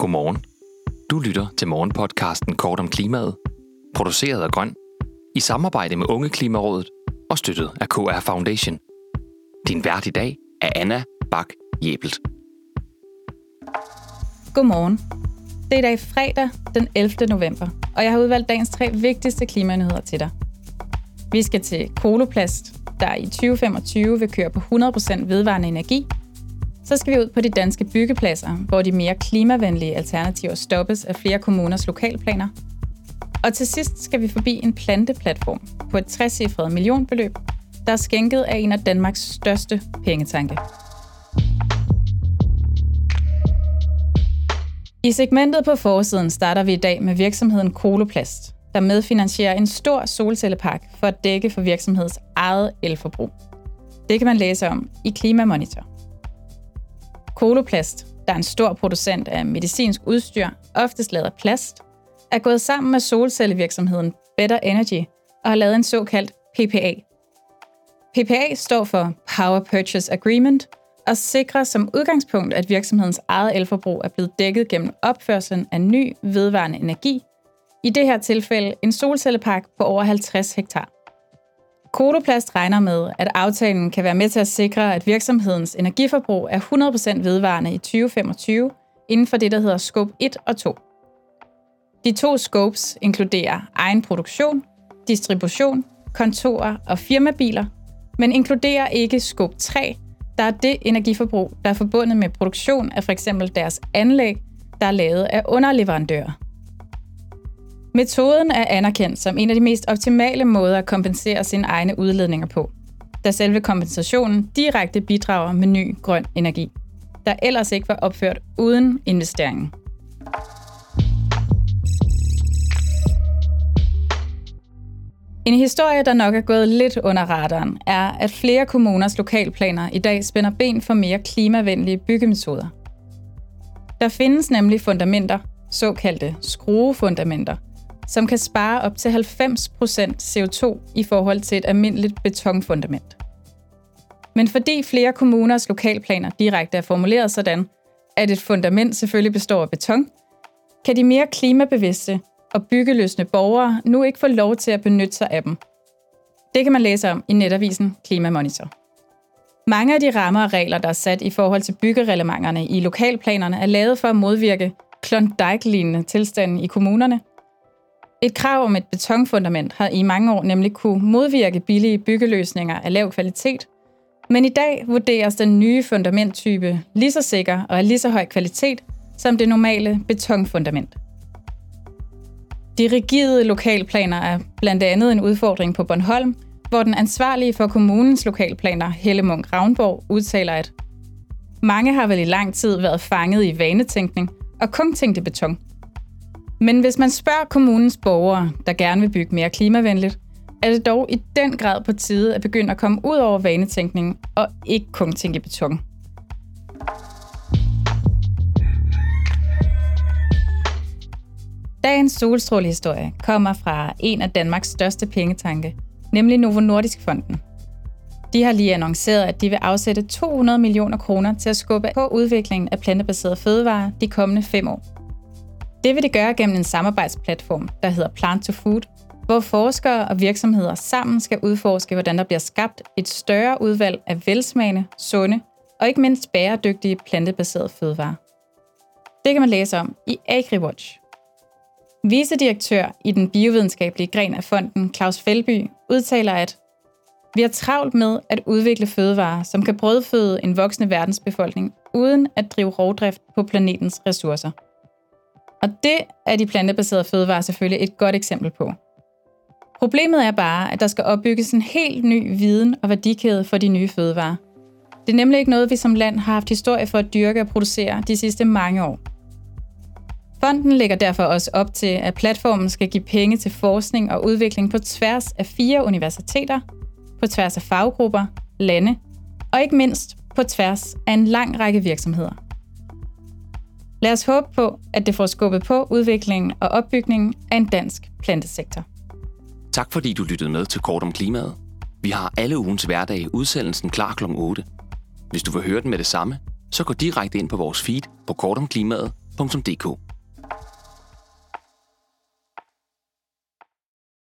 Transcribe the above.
Godmorgen. Du lytter til morgenpodcasten Kort om klimaet, produceret af Grøn, i samarbejde med Unge Klimarådet og støttet af KR Foundation. Din vært i dag er Anna Bak Jebelt. Godmorgen. Det er i dag fredag den 11. november, og jeg har udvalgt dagens tre vigtigste klimanyheder til dig. Vi skal til Koloplast, der i 2025 vil køre på 100% vedvarende energi. Så skal vi ud på de danske byggepladser, hvor de mere klimavenlige alternativer stoppes af flere kommuners lokalplaner. Og til sidst skal vi forbi en planteplatform på et 60 millionbeløb, der er skænket af en af Danmarks største pengetanke. I segmentet på forsiden starter vi i dag med virksomheden Koloplast, der medfinansierer en stor solcellepark for at dække for virksomhedens eget elforbrug. Det kan man læse om i Klimamonitor. Koloplast, der er en stor producent af medicinsk udstyr, oftest lavet af plast, er gået sammen med solcellevirksomheden Better Energy og har lavet en såkaldt PPA. PPA står for Power Purchase Agreement og sikrer som udgangspunkt, at virksomhedens eget elforbrug er blevet dækket gennem opførselen af ny vedvarende energi, i det her tilfælde en solcellepark på over 50 hektar. Kodoplast regner med, at aftalen kan være med til at sikre, at virksomhedens energiforbrug er 100% vedvarende i 2025 inden for det, der hedder Scope 1 og 2. De to scopes inkluderer egen produktion, distribution, kontorer og firmabiler, men inkluderer ikke Scope 3, der er det energiforbrug, der er forbundet med produktion af f.eks. deres anlæg, der er lavet af underleverandører. Metoden er anerkendt som en af de mest optimale måder at kompensere sine egne udledninger på, da selve kompensationen direkte bidrager med ny grøn energi, der ellers ikke var opført uden investeringen. En historie, der nok er gået lidt under radaren, er, at flere kommuners lokalplaner i dag spænder ben for mere klimavenlige byggemetoder. Der findes nemlig fundamenter, såkaldte skruefundamenter, som kan spare op til 90% CO2 i forhold til et almindeligt betonfundament. Men fordi flere kommuners lokalplaner direkte er formuleret sådan, at et fundament selvfølgelig består af beton, kan de mere klimabevidste og byggeløsne borgere nu ikke få lov til at benytte sig af dem. Det kan man læse om i netavisen Klimamonitor. Mange af de rammer og regler, der er sat i forhold til byggerelementerne i lokalplanerne, er lavet for at modvirke Klondike-lignende tilstanden i kommunerne. Et krav om et betonfundament har i mange år nemlig kunne modvirke billige byggeløsninger af lav kvalitet, men i dag vurderes den nye fundamenttype lige så sikker og af lige så høj kvalitet som det normale betonfundament. De rigide lokalplaner er blandt andet en udfordring på Bornholm, hvor den ansvarlige for kommunens lokalplaner, Helle Munk Ravnborg, udtaler, at mange har vel i lang tid været fanget i vanetænkning og kun tænkte beton. Men hvis man spørger kommunens borgere, der gerne vil bygge mere klimavenligt, er det dog i den grad på tide at begynde at komme ud over vanetænkningen og ikke kun tænke i beton. Dagens solstrålehistorie kommer fra en af Danmarks største pengetanke, nemlig Novo Nordisk Fonden. De har lige annonceret, at de vil afsætte 200 millioner kroner til at skubbe på udviklingen af plantebaserede fødevarer de kommende fem år. Det vil det gøre gennem en samarbejdsplatform, der hedder Plant to Food, hvor forskere og virksomheder sammen skal udforske, hvordan der bliver skabt et større udvalg af velsmagende, sunde og ikke mindst bæredygtige plantebaserede fødevarer. Det kan man læse om i AgriWatch. Vicedirektør i den biovidenskabelige gren af fonden, Claus Felby, udtaler, at vi har travlt med at udvikle fødevarer, som kan brødføde en voksende verdensbefolkning, uden at drive rovdrift på planetens ressourcer. Og det er de plantebaserede fødevarer selvfølgelig et godt eksempel på. Problemet er bare, at der skal opbygges en helt ny viden og værdikæde for de nye fødevarer. Det er nemlig ikke noget, vi som land har haft historie for at dyrke og producere de sidste mange år. Fonden lægger derfor også op til, at platformen skal give penge til forskning og udvikling på tværs af fire universiteter, på tværs af faggrupper, lande og ikke mindst på tværs af en lang række virksomheder. Lad os håbe på, at det får skubbet på udviklingen og opbygningen af en dansk plantesektor. Tak fordi du lyttede med til Kort om Klimaet. Vi har alle ugens hverdage udsendelsen klar kl. 8. Hvis du vil høre den med det samme, så gå direkte ind på vores feed på kortomklimaet.dk.